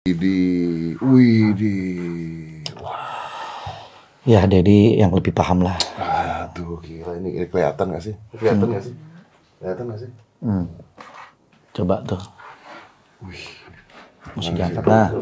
Di, wih di, Ya, Dedi yang lebih paham lah. aduh gila ini, ini kelihatan gak sih? Kelihatan gak sih? Kelihatan gak sih? Hmm. Coba tuh. Wih. Mesti diangkat lah.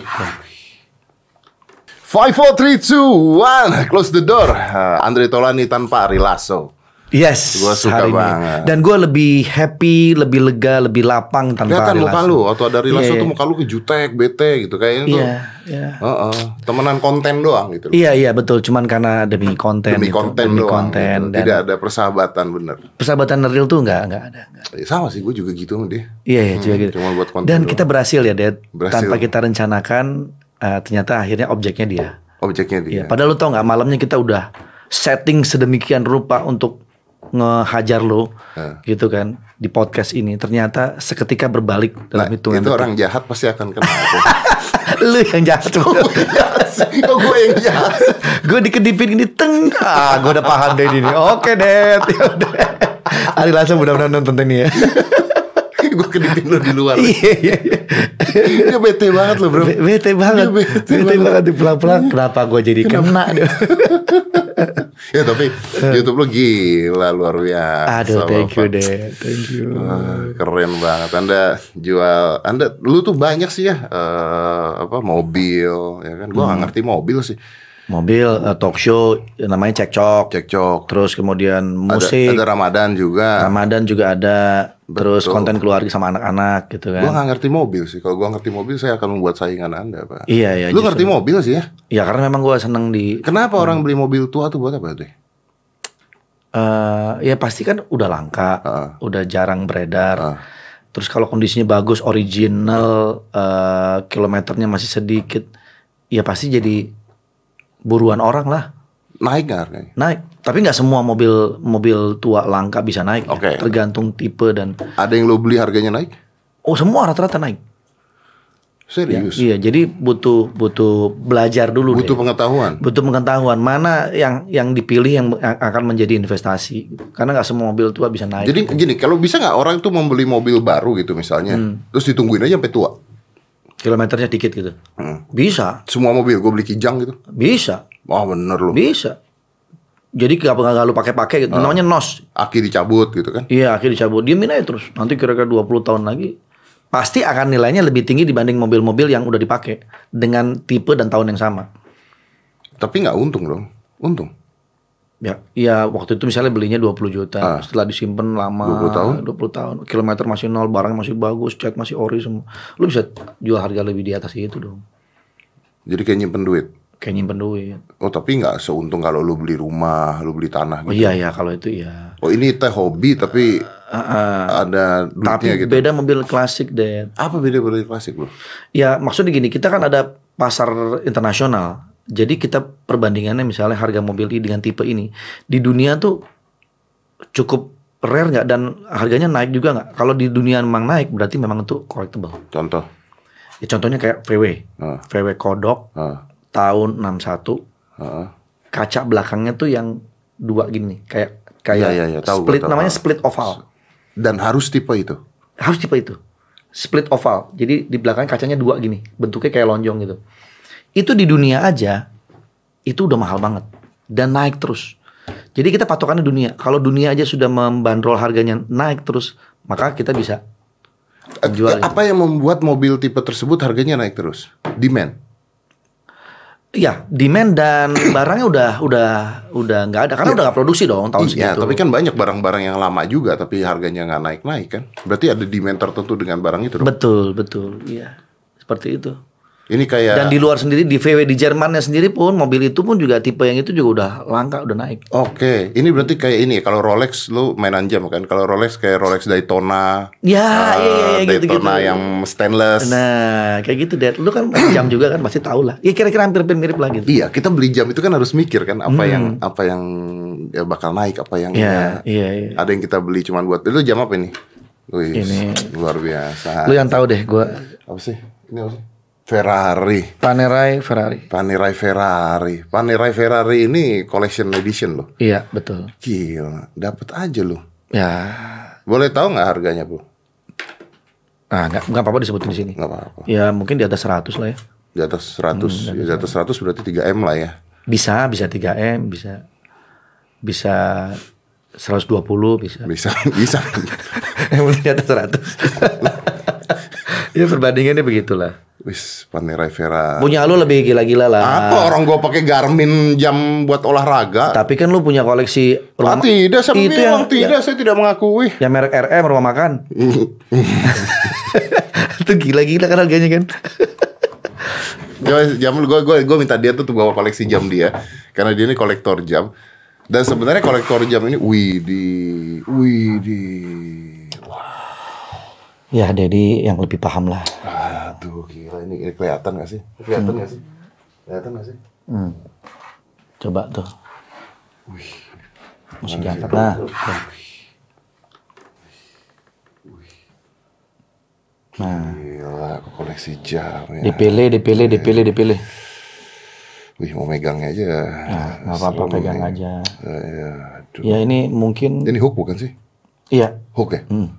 Five, four, three, two, one, close the door. Ah, Andre Tolani tanpa Ari Lasso. Yes, Gua suka hari ini. banget. Dan gue lebih happy, lebih lega, lebih lapang tanpa Kelihatan muka lu, waktu ada Ari Lasso Iya, tuh iya. muka lu kejutek, bete gitu kayaknya tuh. Iya, iya. Heeh, temenan konten doang gitu. Iya, iya betul. Cuman karena demi konten, Demi gitu. konten demi doang. konten. gitu. Dan Tidak ada persahabatan bener. persahabatan real tuh nggak, nggak ada. Eh, Sama sih, gue juga gitu sama dia. Iya, iya, juga gitu. Cuma buat konten Dan doang. kita berhasil ya, Dad. Berhasil. Tanpa kita rencanakan, eh, ternyata akhirnya objeknya dia. Objeknya dia. Iya, padahal lu tau nggak malamnya kita udah setting sedemikian rupa untuk ngehajar lo, Hah. gitu kan di podcast ini. Ternyata seketika berbalik Nah, dalam hitungan itu orang jahat pasti akan kena. lu yang jahat Kok gue yang jahat? gue dikedipin gini teng ah gue udah paham deh ini oke deh Ari langsung mudah-mudahan nonton ini ya gue kedipin lo di luar. iya iya iya Dia bete banget loh bro. Be- bete banget Dia bete bete, banget. banget di pelan-pelan kenapa gue jadi kena ya tapi YouTube lo gila luar biasa. aduh thank you deh thank you Wah, keren banget. Anda jual, Anda, lu tuh banyak sih ya, eh, apa mobil, ya kan? Gua Hmm. nggak ngerti mobil sih. mobil eh, talk show namanya cekcok Cekcok. terus kemudian Ada, musik ada Ramadan juga. Ramadan juga ada terus konten keluarga sama anak-anak gitu Gua kan nggak ngerti mobil sih. Kalau gua ngerti mobil, saya akan membuat saingan Anda, pak. iya iya Lu justru. ngerti mobil sih ya? ya karena memang gue seneng di Kenapa orang beli mobil tua tuh buat apa deh? eh ya pasti kan udah langka, Heeh. udah jarang beredar. Heeh. Terus kalau kondisinya bagus, original, eh kilometernya masih sedikit, ya pasti jadi buruan orang lah Naik nggak harganya? naik. Tapi nggak semua mobil mobil tua langka bisa naik. ya. Oke. Tergantung tipe dan Ada yang lo beli harganya naik? oh semua rata-rata naik. Serius? Iya, jadi butuh butuh belajar dulu Butuh deh. pengetahuan. Butuh pengetahuan mana yang yang dipilih yang akan menjadi investasi. Karena nggak semua mobil tua bisa naik. Jadi gini, kalau bisa nggak orang tuh membeli mobil baru gitu misalnya, Hmm. terus ditungguin aja sampai tua. kilometernya dikit gitu. Hmm. Bisa, Semua mobil gue beli kijang gitu. bisa, Wah bener loh. bisa. Jadi gak nggak lu pakai-pakai gitu. Namanya nos. Aki dicabut gitu kan. Iya, akhirnya dicabut. Diemin aja terus. Nanti kira-kira 20 tahun lagi pasti akan nilainya lebih tinggi dibanding mobil-mobil yang udah dipakai dengan tipe dan tahun yang sama. Tapi nggak untung dong. Untung. Ya, iya waktu itu misalnya belinya 20 juta, setelah disimpan lama 20 tahun? 20 tahun, kilometer masih nol, barang masih bagus, cat masih ori semua. Lu bisa jual harga lebih di atas itu dong. Jadi kayak nyimpen duit. Kayak nyimpen duit. Oh tapi nggak seuntung kalau lu beli rumah, lu beli tanah Oh gitu. iya ya kalau itu ya. Oh ini teh hobi tapi Ah, ada duitnya Tapi gitu. beda mobil klasik deh. Apa beda dari klasik bro? Ya maksudnya gini, kita kan ada pasar internasional. Jadi kita perbandingannya misalnya harga mobil ini dengan tipe ini di dunia tuh cukup rare nggak dan harganya naik juga nggak? Kalau di dunia memang naik berarti memang itu collectible. Contoh. Ya, contohnya kayak VW, Ah, VW Kodok ah, tahun 61 ah. kaca belakangnya tuh yang dua gini kayak kayak iya, iya, tahu, split tahu. namanya split oval. Dan harus tipe itu. harus tipe itu split oval jadi di belakang kacanya dua gini bentuknya kayak lonjong gitu itu di dunia aja itu udah mahal banget dan naik terus jadi kita patokannya dunia kalau dunia aja sudah membandrol harganya naik terus maka kita bisa Eh, Jual itu. Apa yang membuat mobil tipe tersebut harganya naik terus? Demand. Ya demand dan barangnya udah udah udah nggak ada. Karena udah nggak produksi dong tahun Iya, segitu. tapi kan banyak barang-barang yang lama juga tapi harganya nggak naik-naik kan. Berarti ada demand tertentu dengan barang itu dong. betul betul. Iya seperti itu Ini kayak dan di luar sendiri di VW di Jermannya sendiri pun mobil itu pun juga tipe yang itu juga udah langka udah naik Oke, ini berarti kayak ini. Kalau Rolex lu mainan jam kan? Kalau Rolex kayak Rolex Daytona, ya eh, iya iya iya gitu gitu Daytona yang stainless. Nah, kayak gitu deh. Lu kan jam juga kan pasti tahu lah. Ya kira-kira hampir mirip lah gitu. Iya, kita beli jam itu kan harus mikir kan apa yang apa yang ya bakal naik, apa yang Hmm. Iya, ya, iya, iya. ada yang kita beli cuman buat itu jam apa ini? Wih, Ini. luar biasa. Lu yang tahu deh, gua Apa sih? Ini apa sih? Ferrari. Panerai Ferrari. Panerai Ferrari. Panerai Ferrari ini collection edition loh. Iya, betul. Gila, dapat aja loh. Ya, Boleh tahu nggak harganya, Bro? Ah, nggak nggak apa-apa disebutin di sini. Nggak apa-apa. Ya mungkin di atas 100 lah ya. Di atas 100, ya, di atas 100 berarti 3 M lah ya. Bisa, bisa 3M, bisa bisa 120 bisa. Bisa, bisa. Yang penting di atas 100. ya perbandingannya begitulah. Wis, Panerai Vera. Punya lu lebih gila-gila lah. Apa orang gua pakai Garmin jam buat olahraga? Tapi kan lu punya koleksi Ah, rumah tidak, saya Itu yang- tidak, saya tidak mengakui. yang merek RM rumah makan. Itu gila-gila kan harganya kan. Gue jam gue gue gue minta dia tuh tuh bawa koleksi jam dia karena dia ini kolektor jam. Dan sebenarnya kolektor jam ini wih di wih di Ya, Dedi yang lebih paham lah. Aduh gila ini, ini kelihatan gak sih? Kelihatan gak sih? Kelihatan gak sih? Hmm. Coba tuh. Mesti diangkat tuh. Nah, Gila, aku koleksi jam ya. dipilih, dipilih, dipilih, dipilih. Wih, mau megangnya aja. Nah, nggak apa-apa pegang aja. Eh, ya, aduh. Ya ini mungkin, Ini hook bukan sih? iya. Hook ya? Hmm.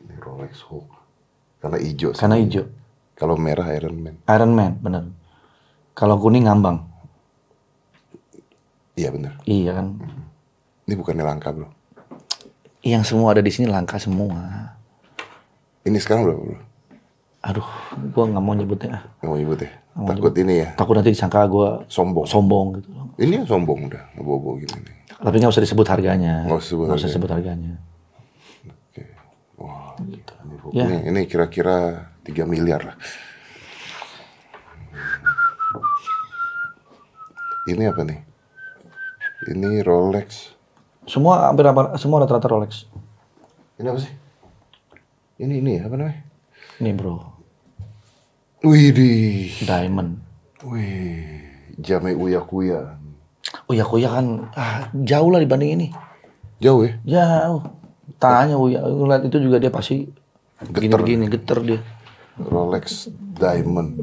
Ini Rolex hook. Karena hijau. sih. Karena hijau. Kalau merah Iron Man. Iron Man, bener. Kalau kuning ngambang. Iya bener. Iya kan. Ini bukannya langka bro. Yang semua ada di sini langka semua. Ini sekarang berapa bro? Aduh, gua nggak mau nyebutnya. Nggak mau nyebut ya? Takut ini ya, Takut nanti disangka gua sombong. sombong gitu. Ini sombong udah, ngebobo gini. Tapi nggak usah disebut harganya. Nggak usah sebut Nggak usah harganya. sebut harganya. Ini, Ya. ini, ini kira-kira 3 miliar lah. Ini apa nih? Ini Rolex. Semua hampir apa- semua rata-rata Rolex. Ini apa sih? Ini ini apa namanya? Ini bro, Wih di, diamond. wih, Jame Uya Kuya. Oh ya Kuya kan ah, jauh lah dibanding ini. Jauh ya? Jauh. Tanya Uya, ngeliat itu juga dia pasti Geter. gini-gini, geter dia. Rolex Diamond.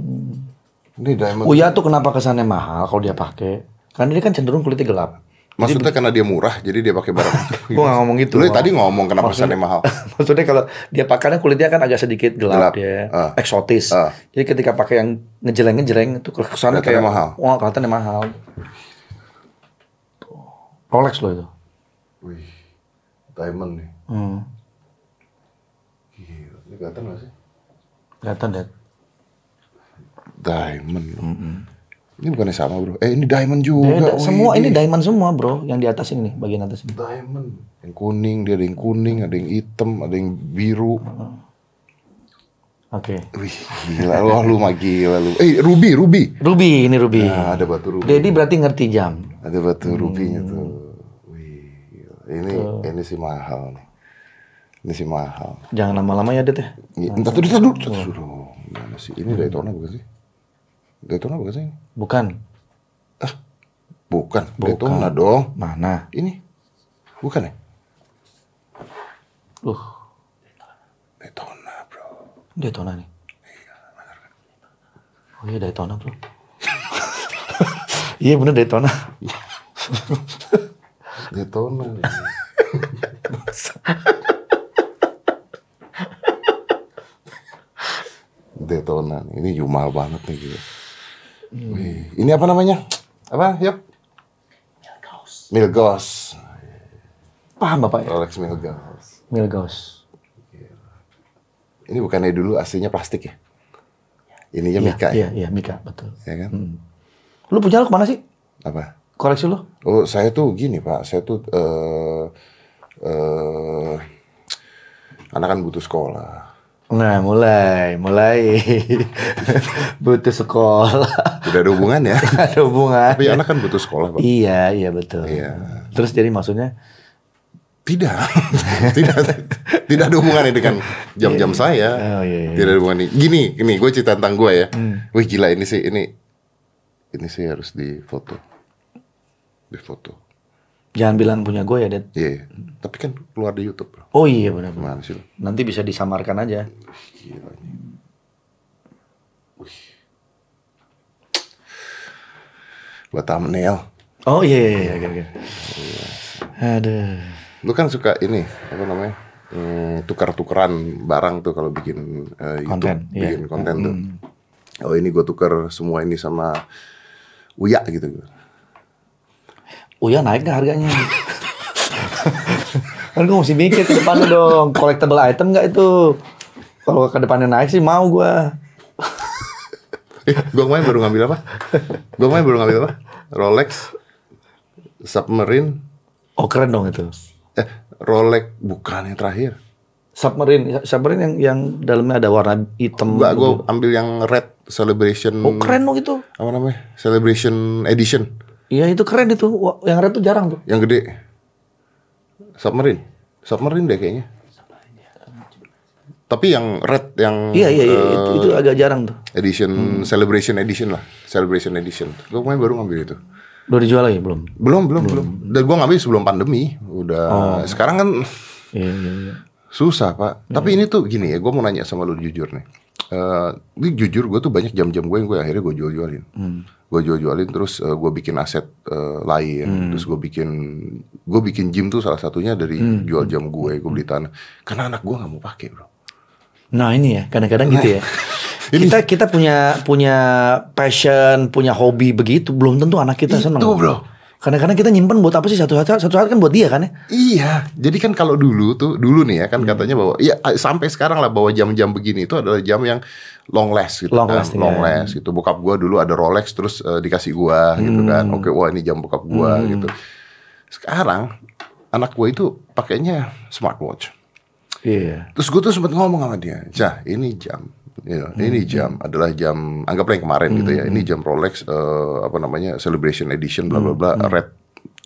Ini Diamond. Uya tuh kenapa kesannya mahal kalau dia pakai? Karena dia kan cenderung kulitnya gelap. Maksudnya karena dia murah, jadi dia pakai barang. Gua nggak ngomong gitu. Lu tadi ngomong kenapa kesannya mahal. Maksudnya kalau dia pakainya kulitnya kan agak sedikit gelap, Gelap. dia, Ah. eksotis. Ah. Jadi ketika pakai yang ngejeleng-ngejeleng itu kesannya kayak mahal. Wah, kelihatannya mahal. Rolex loh itu. Wih, Diamond nih. Hmm. Gila, ini kelihatan gak sih? Kelihatan deh. Diamond. Ini bukannya sama bro? Eh ini Diamond juga. Semua ini diamond semua, Bro. Yang di atas ini bagian atas ini. Diamond. Yang kuning, dia ada yang kuning, ada yang hitam, ada yang biru. Oke. Wih, gila. Wah, lu mah gila lu. Eh, ruby, ruby. Ruby, ini Ruby. Nah, ada batu ruby. Dedi berarti ngerti jam. Ada batu rubinya tuh. Wih, gila. Ini ini sih mahal nih. Ini sih mahal. Jangan lama-lama ya, Det ya. Ini, entar dulu, entar dulu. Entar dulu. Mana sih? Ini Daytona bukan sih? Daytona bukan sih? Bukan. Bukan. Bukan. Daytona dong. Mana? Ini. Bukan ya? Uh, Daytona, bro. Daytona nih. Oh iya Daytona, Bro. iya bener Daytona. Daytona. nih. Daytona. Ini jumal banget nih gitu. Wih, ini apa namanya? Apa? Yap. Milgos. Paham Bapak ya? Rolex Milgos. Milgos. Ini bukannya dulu aslinya plastik ya? Ininya Iya, Mika iya, ya? iya, Mika, betul. Ya kan? Lu punya lu ke mana sih? Apa? Koleksi lu? Oh, saya tuh gini, Pak. Saya tuh eh eh anak kan butuh sekolah. Nah, mulai, mulai. Butuh sekolah. Tidak ada hubungan ya. Ada hubungan. Tapi anak kan butuh sekolah, Pak. Iya, iya betul. Iya. Terus jadi maksudnya Tidak. tidak tidak ada hubungannya dengan jam-jam saya. Oh, iya, iya. Tidak ada hubungannya. Gini, gini gue cerita tentang gue ya. Wih, gila ini sih ini ini sih harus difoto. Difoto. jangan bilang punya gue ya, Dad. Iya, iya. Tapi kan keluar di YouTube, Bro. Oh iya benar. Gimana sih? Nanti bisa disamarkan aja. Gila ini. Wih. Buat thumbnail. Oh iya iya iya oke oke. Aduh. Lu kan suka ini, apa namanya? hmm, tukar-tukeran barang tuh kalau bikin eh, YouTube, Konten, iya. bikin konten tuh. Oh ini gue tuker semua ini sama Uya gitu. Uya naik nggak harganya? kan gue mesti mikir ke depannya dong, collectible item nggak itu? Kalau ke depannya naik sih mau gue. Eh, gue kemarin baru ngambil apa? Gue kemarin baru ngambil apa? Rolex, Submarine, Oh keren dong itu. eh Rolex bukan yang terakhir. Submarine, submarine yang yang dalamnya ada warna hitam. Enggak, gue ambil yang red celebration. Oh keren dong itu. Apa namanya? Celebration edition Iya itu keren itu. Wah, Yang red tuh jarang tuh. yang gede. Submarine, Submarine deh kayaknya. Tapi yang red yang Iya iya iya eh, itu, itu agak jarang tuh. edition celebration edition lah, celebration edition. Gue kemarin baru ngambil itu. Udah dijual lagi belum? Belum belum belum. Dan gue ngambil sebelum pandemi. Udah. Sekarang kan Iya iya iya. susah pak. Tapi ini tuh gini ya, gue mau nanya sama lu jujur nih. Eh, ini jujur gue tuh banyak jam-jam gue yang gue akhirnya gue jual-jualin. Gue jual-jualin terus gue bikin aset eh, lain. Terus gue bikin gue bikin gym tuh salah satunya dari jual jam gue. Gue beli tanah. Karena anak gue nggak mau pakai bro. Nah ini ya kadang-kadang gitu ya. kita kita punya punya passion, punya hobi begitu, belum tentu anak kita seneng. Itu, bro. Kadang-kadang kita nyimpen buat apa sih satu saat satu saat kan buat dia kan ya. Iya, jadi kan kalau dulu tuh dulu nih ya kan katanya bahwa ya sampai sekarang lah bahwa jam-jam begini itu adalah jam yang long last gitu Long kan, lasting, long ya. last gitu. Bokap gua dulu ada Rolex terus eh, dikasih gua gitu kan. Oke, wah ini jam bokap gua gitu. Sekarang anak gua itu pakainya smartwatch. Iya. Terus gue tuh sempat ngomong sama dia, Cah, ini jam, you know, ini jam adalah jam, anggaplah yang kemarin gitu ya, ini jam Rolex, eh, apa namanya, Celebration Edition, bla bla bla, red,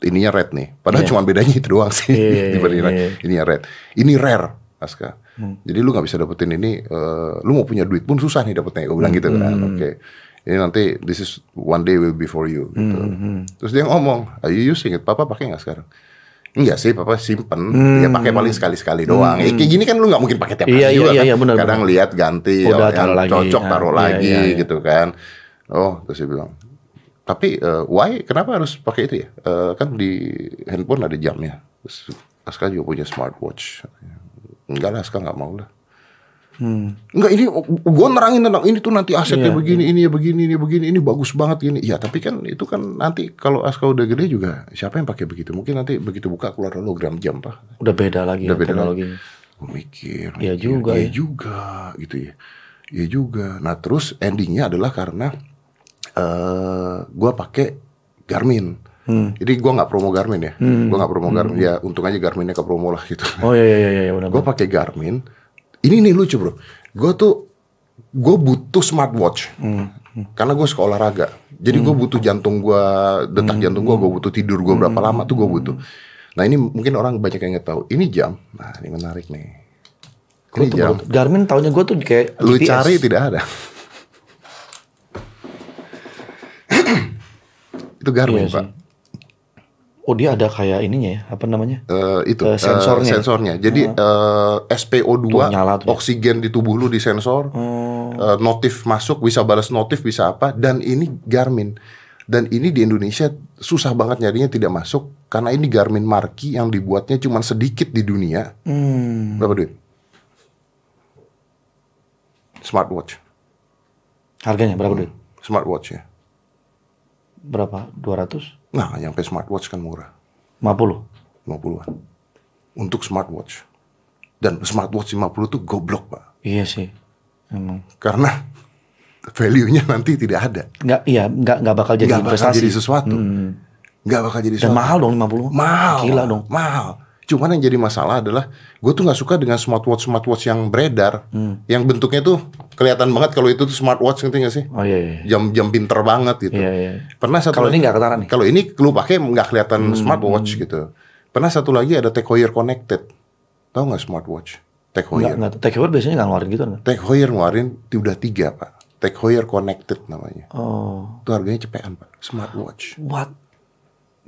ininya red nih. Padahal cuma bedanya itu doang sih dibanding iya. red. Ininya red, ini rare, Aska. Jadi lu nggak bisa dapetin ini, eh, lu mau punya duit pun susah nih dapetnya. Gue bilang gitu kan, oke. Ini nanti this is one day will be for you. Gitu. Terus dia ngomong, are you using it? Papa pakai nggak sekarang? Enggak sih, papa simpen. Ya pakai paling sekali-sekali doang. Ya, kayak gini kan lu nggak mungkin pakai tiap hari Iya, iya, juga iya, kan. iya, benar, Kadang lihat ganti, Udah, oh, yang lagi. cocok Ah, taruh iya, lagi iya, iya. gitu kan. Oh, terus dia bilang, tapi eh, why? Kenapa harus pakai itu ya? Eh, kan di handphone ada jamnya. Terus Aska juga punya smartwatch. Enggak lah, Aska nggak mau lah. Enggak ini gue nerangin tentang ini tuh nanti asetnya Iya, begini, ini ya begini, ini begini, ini bagus banget gini. Ya tapi kan itu kan nanti kalau Aska udah gede juga siapa yang pakai begitu? Mungkin nanti begitu buka keluar hologram jam pak. Udah beda lagi Udah ya beda teknologinya. Gue mikir. Iya juga Iya ya. juga gitu ya. Iya juga. Nah terus endingnya adalah karena eh gue pakai Garmin. Hmm. Jadi gue nggak promo Garmin ya. Gue nggak promo Garmin. Ya untung aja Garminnya ke promo lah gitu. Oh iya iya iya iya benar. Gue pakai Garmin. Ini nih lucu bro. Gue tuh gue butuh smartwatch karena gue suka olahraga. Jadi gue butuh jantung gue, detak jantung gue, gue butuh tidur gue berapa lama tuh gue butuh. Nah ini mungkin orang banyak yang nggak tahu. Ini jam. Nah ini menarik nih. Ini tuh jam. baru- Garmin tahunnya gue tuh kayak Lu GPS. cari tidak ada. itu Garmin Iya sih. pak. Oh dia ada kayak ininya ya, apa namanya? Eh, itu eh, sensornya. sensornya. Jadi eh, SPO2 Tuh, nyala tuh ya. oksigen di tubuh lu di sensor. Oh. Eh, notif masuk bisa balas notif bisa apa dan ini Garmin. Dan ini di Indonesia susah banget nyarinya tidak masuk karena ini Garmin marki yang dibuatnya cuma sedikit di dunia. Hmm. Berapa duit? Smartwatch. Harganya berapa duit? Smartwatch ya. Berapa? 200? Nah, nyampe smartwatch kan murah. 50? 50-an. Untuk smartwatch. Dan smartwatch 50 tuh goblok, Pak. Iya sih. Emang. Karena value-nya nanti tidak ada. Nggak, iya, nggak, nggak bakal jadi Nggak bakal investasi. jadi sesuatu. Hmm. Nggak bakal jadi Dan sesuatu. mahal dong 50. Mahal. Gila dong. Mahal. Cuman yang jadi masalah adalah gue tuh nggak suka dengan smartwatch smartwatch yang beredar, Hmm. yang bentuknya tuh kelihatan banget kalau itu tuh smartwatch ngerti gak sih? Oh iya, iya. Jam-jam pinter banget gitu. Iya, iya. Pernah satu Kalau ini nggak ketara nih. Kalau ini lu pakai nggak kelihatan Hmm, smartwatch gitu. Pernah satu lagi ada Tech Heuer Connected. Tahu nggak smartwatch? Tech nggak. Take Heuer biasanya nggak ngeluarin gitu kan? Tech Heuer ngeluarin udah tiga pak. Tech Heuer Connected namanya. Oh. Itu harganya cepean pak. Smartwatch. What?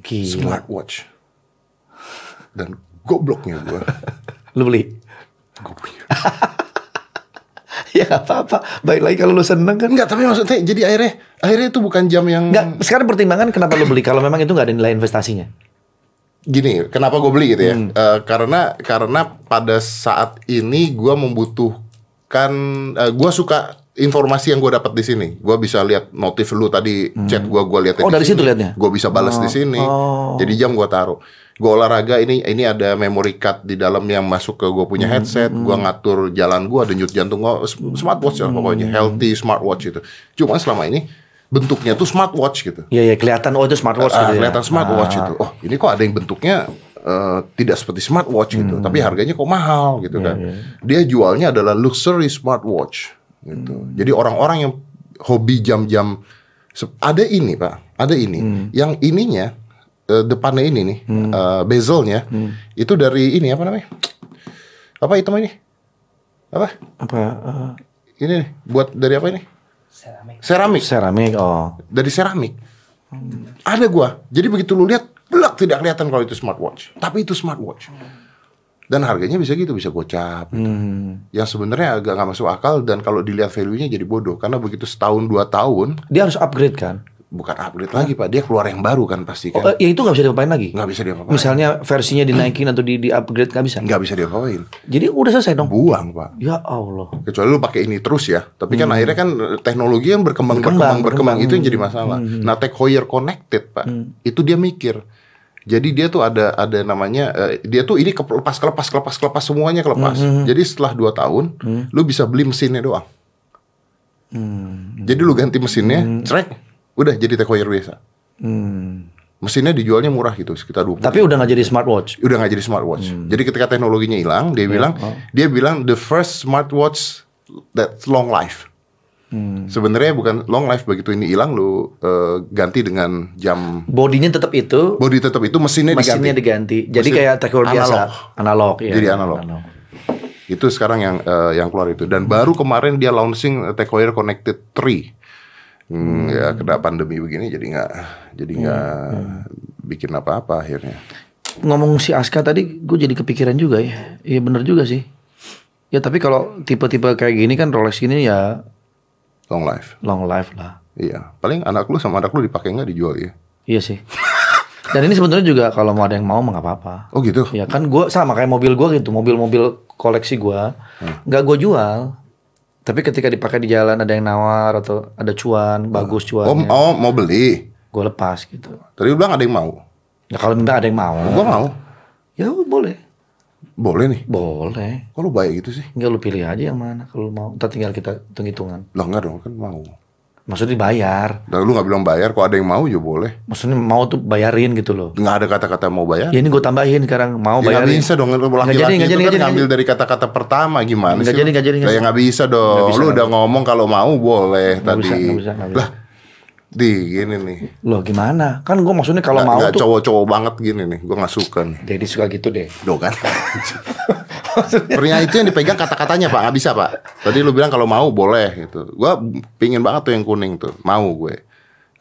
Gila. Smartwatch. Dan gobloknya gue. Lu beli? gue punya. ya nggak apa-apa. Baik lagi kalau lu seneng kan. Enggak, tapi maksudnya jadi akhirnya akhirnya itu bukan jam yang Nggak, sekarang pertimbangan kenapa lu beli kalau memang itu nggak ada nilai investasinya. gini, kenapa gue beli gitu ya? Hmm. Eh, karena karena pada saat ini gue membutuhkan, eh, gue suka informasi yang gue dapat di sini. Gue bisa lihat notif lu tadi chat gue, gue lihat Oh, dari situ liatnya? Gue bisa balas di sini. Oh. Jadi jam gue taruh. Gue olahraga ini ini ada memory card di dalam yang masuk ke gue Hmm, punya headset. Gue ngatur jalan gue, denyut jantung gue, smartwatch lah pokoknya, Hmm. healthy smartwatch itu. Cuma selama ini bentuknya tuh smartwatch gitu. Iya, iya kelihatan oh itu smartwatch Ah, gitu ya. kelihatan smartwatch Ah. itu. Oh, ini kok ada yang bentuknya eh, tidak seperti smartwatch gitu, Hmm. tapi harganya kok mahal gitu Iya, kan. Dia jualnya adalah luxury smartwatch gitu. Hmm. Jadi orang-orang yang hobi jam-jam ada ini, Pak. Ada ini. Hmm. Yang ininya eh, depannya ini nih, eh, bezelnya Hmm. itu dari ini apa namanya? Apa hitam ini? Apa? Apa eh, Ini nih, buat dari apa ini? Seramik. Seramik oh. dari seramik. Ada gua. Jadi begitu lu lihat, belak tidak kelihatan kalau itu smartwatch. Tapi itu smartwatch. Dan harganya bisa gitu, bisa gocap. Hmm. Yang sebenarnya agak nggak masuk akal dan kalau dilihat value-nya jadi bodoh karena begitu setahun dua tahun Dia harus upgrade kan? Bukan upgrade lagi pak, dia keluar yang baru kan pasti Oh, kan. eh, ya itu nggak bisa diapain lagi. Nggak bisa diapa-apain. Misalnya versinya dinaikin atau di, di upgrade nggak bisa. Nggak bisa diapa-apain. Jadi udah selesai dong. Buang pak. Ya Allah. Kecuali lu pakai ini terus ya. Tapi kan akhirnya kan eh, teknologi yang berkembang Hmm. Berkembang, berkembang berkembang, itu yang jadi masalah. Nah, Tech Heuer connected, Pak. Itu dia mikir. Jadi dia tuh ada ada namanya eh, dia tuh ini kelepas kelepas kelepas kelepas semuanya kelepas. Jadi setelah 2 tahun lu bisa beli mesinnya doang. Jadi lu ganti mesinnya, cerek, udah jadi Tech Heuer biasa. Hmm. Mesinnya dijualnya murah gitu, sekitar 20 Tapi udah nggak jadi smartwatch. udah nggak jadi smartwatch. Jadi ketika teknologinya hilang, dia bilang dia bilang the first smartwatch that's long life. Sebenarnya bukan long life begitu ini hilang lu eh, ganti dengan jam Bodinya tetap itu, body tetap itu mesinnya, mesinnya diganti. diganti. Jadi Mesin kayak tekor biasa, analog. analog. ya. Jadi analog. Itu sekarang yang eh, yang keluar itu dan baru kemarin dia launching Heuer Connected 3. Hmm, ya kena pandemi begini jadi nggak jadi nggak bikin apa-apa akhirnya. Ngomong si Aska tadi, gue jadi kepikiran juga ya. Iya bener juga sih. Ya tapi kalau tipe-tipe kayak gini kan Rolex ini ya Long life. long life lah. Iya, paling anak lu sama anak lu dipakai nggak dijual ya? Iya sih. Dan ini sebenarnya juga kalau mau ada yang mau nggak apa-apa. Oh gitu. Ya kan gue sama kayak mobil gue gitu, mobil-mobil koleksi gue nggak gue jual. Tapi ketika dipakai di jalan ada yang nawar atau ada cuan, bagus Oh, cuannya, oh mau beli. gue lepas gitu. Tadi lu bilang ada yang mau. Ya kalau minta ada yang mau, Gua mau. ya boleh, Boleh nih. boleh. Kok lu baik gitu sih? Enggak lu pilih aja yang mana kalau lu mau. Ntar tinggal kita hitung-hitungan. Lah enggak dong, kan mau. Maksudnya dibayar. Dan lu nggak bilang bayar, kok ada yang mau ya boleh. Maksudnya mau tuh bayarin gitu loh. Nggak ada kata-kata mau bayar. Ya ini gue tambahin sekarang mau Ya bayarin. bisa dong, laki-laki jadi, itu jadi, kan jadi, ngambil nggak dari kata-kata pertama gimana Nggak sih? jadi, nggak jadi, Lah, ya jadi. nggak bisa dong. Nggak bisa, lu udah ngomong kalau mau boleh Nggak tadi. bisa, nggak bisa, nggak bisa. Lah, di gini nih. Loh gimana? Kan gue maksudnya kalau mau nggak tuh. cowok-cowok banget gini nih. Gue nggak suka nih. Jadi suka gitu deh. Duh kan. Pernyataan itu yang dipegang kata-katanya pak, nggak bisa pak. Tadi lu bilang kalau mau boleh gitu. Gua pingin banget tuh yang kuning tuh, mau gue.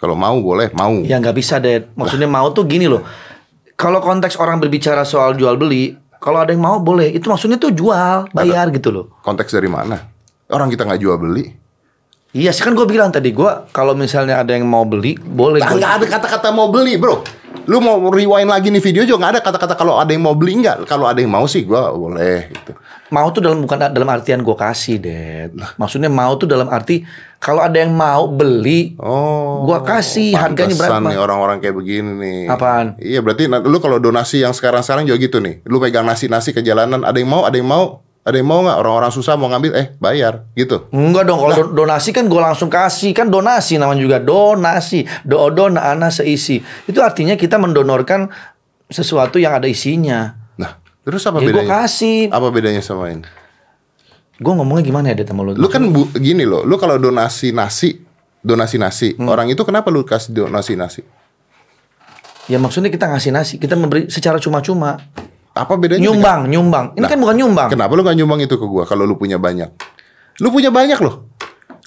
Kalau mau boleh, mau. Ya nggak bisa deh. Maksudnya mau tuh gini loh. Kalau konteks orang berbicara soal jual beli, kalau ada yang mau boleh. Itu maksudnya tuh jual, bayar gitu loh. Konteks dari mana? Orang kita nggak jual beli. Iya sih kan gue bilang tadi gue kalau misalnya ada yang mau beli boleh. Nah, gua- nggak ada kata-kata mau beli bro. Lu mau rewind lagi nih video juga nggak ada kata-kata kalau ada yang mau beli nggak. Kalau ada yang mau sih gua boleh gitu. Mau tuh dalam bukan dalam artian gue kasih, Dad. Maksudnya mau tuh dalam arti kalau ada yang mau beli, Oh, Gua kasih, harganya berapa? nih orang-orang kayak begini nih. Apaan? Iya berarti lu kalau donasi yang sekarang-sekarang juga gitu nih. Lu pegang nasi-nasi ke jalanan, ada yang mau, ada yang mau, ada yang mau nggak? Orang-orang susah mau ngambil, eh bayar gitu. enggak dong. Kalau do- donasi kan gue langsung kasih, kan donasi namanya juga donasi. Do dona ana seisi. Itu artinya kita mendonorkan sesuatu yang ada isinya. Nah, terus apa Ya gue bedanya? kasih. Apa bedanya sama ini? Gue ngomongnya gimana ya, sama lu? Lu kan bu, gini loh, lu kalau donasi nasi, donasi nasi, Hmm. orang itu kenapa lu kasih donasi nasi? Ya maksudnya kita ngasih nasi, kita memberi secara cuma-cuma. Apa bedanya? Nyumbang, nyumbang. Ini Nah, kan bukan nyumbang. Kenapa lu gak nyumbang itu ke gua kalau lu punya banyak? Lu punya banyak loh.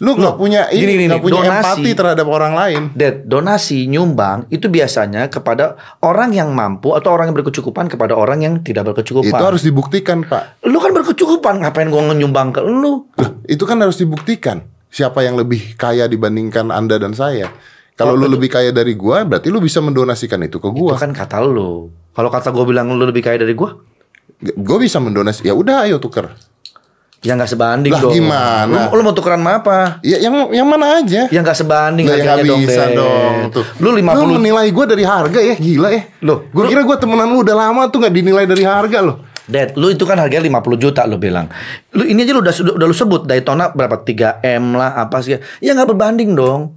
Lu nggak punya ini, gini, nggak punya donasi. empati terhadap orang lain. Dad, donasi nyumbang itu biasanya kepada orang yang mampu atau orang yang berkecukupan kepada orang yang tidak berkecukupan. Itu harus dibuktikan, Pak. Lu kan berkecukupan, ngapain gua nyumbang ke lu? Loh, itu kan harus dibuktikan. Siapa yang lebih kaya dibandingkan Anda dan saya? Kalau Oh, lu betul. lebih kaya dari gua, berarti lu bisa mendonasikan itu ke Itu gua. kan kata lu. Kalau kata gue bilang lu lebih kaya dari gue, Gue bisa mendonasi. Ya udah, ayo tuker. ya nggak sebanding Lah, dong. gimana? Lu, lu mau tukeran sama apa? Ya yang yang mana aja. Ya nggak sebanding ya harganya dong, bisa Det. dong. Tuh. Lu 50 Lu menilai gue dari harga ya, gila ya. Loh, gue kira gue temenan lu udah lama tuh nggak dinilai dari harga loh. Dad, lu itu kan harganya 50 juta lu bilang. Lu ini aja lu udah udah, udah lu sebut Daytona berapa 3M lah apa sih. Ya nggak berbanding dong.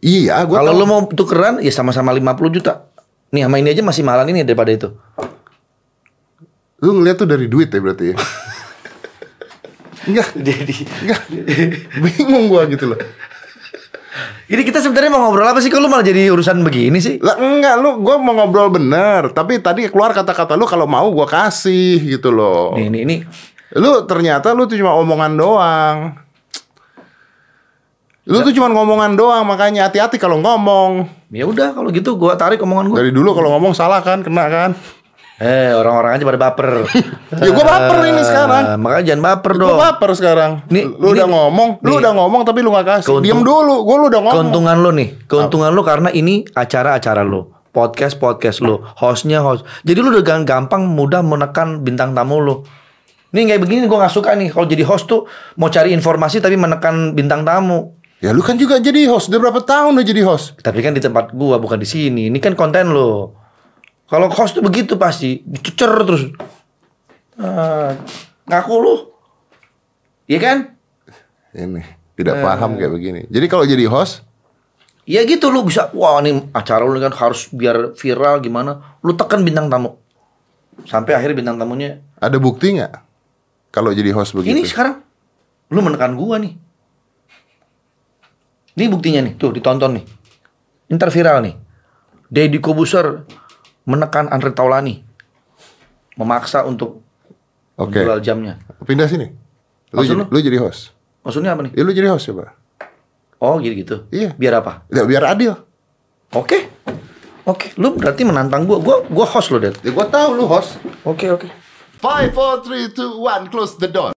Iya, gue Kalau lu mau tukeran ya sama-sama 50 juta. Nih sama ini aja masih mahalan ini daripada itu. Lu ngeliat tuh dari duit ya berarti ya. Enggak, Jadi enggak. Bingung gua gitu loh. ini kita sebenarnya mau ngobrol apa sih? Kalau lu malah jadi urusan begini sih? Lah enggak, lu gua mau ngobrol bener, tapi tadi keluar kata-kata lu kalau mau gua kasih gitu loh. Nih, ini ini Lu ternyata lu tuh cuma omongan doang. Lu tuh cuma ngomongan doang, makanya hati-hati kalau ngomong. ya udah kalau gitu gua tarik omongan gua. Dari dulu kalau ngomong salah kan, kena kan. Eh, orang-orang aja pada baper. Ya, gua baper ini sekarang. Eh, Makanya jangan baper Lu dong. baper sekarang. Nih, lu ini- udah ngomong, lu nih. udah ngomong tapi lu gak kasih. Keuntung- Diem dulu, gua lu udah ngomong. Keuntungan lu nih, keuntungan lu karena ini acara-acara lu, podcast podcast lu, hostnya host. Jadi lu udah gampang mudah menekan bintang tamu lu. Nih kayak begini gue nggak suka nih kalau jadi host tuh mau cari informasi tapi menekan bintang tamu. Ya lu kan juga jadi host, udah berapa tahun udah jadi host? Tapi kan di tempat gua bukan di sini. Ini kan konten lo. Kalau host tuh begitu pasti dicecer terus. Ah, ngaku lu. Iya kan? Ini tidak Eh. paham kayak begini. Jadi kalau jadi host, Ya gitu lu bisa wah nih acara lu kan harus biar viral gimana lu tekan bintang tamu sampai akhirnya bintang tamunya ada bukti nggak? Kalau jadi host begitu? ini sekarang lu menekan gua nih ini buktinya nih tuh ditonton nih ntar viral nih Deddy Kobuser menekan Andre Taulani memaksa untuk Oke. menjual jamnya Pindah sini. Lu, Maksud jadi, lu? lu jadi host. maksudnya apa nih Ya lu jadi host coba. oh gitu gitu Iya. biar apa Ya biar adil. oke oke lu berarti menantang gua gua gua host lo Dad Ya gua tahu lu host. oke oke Five, four, three, two, one, close the door.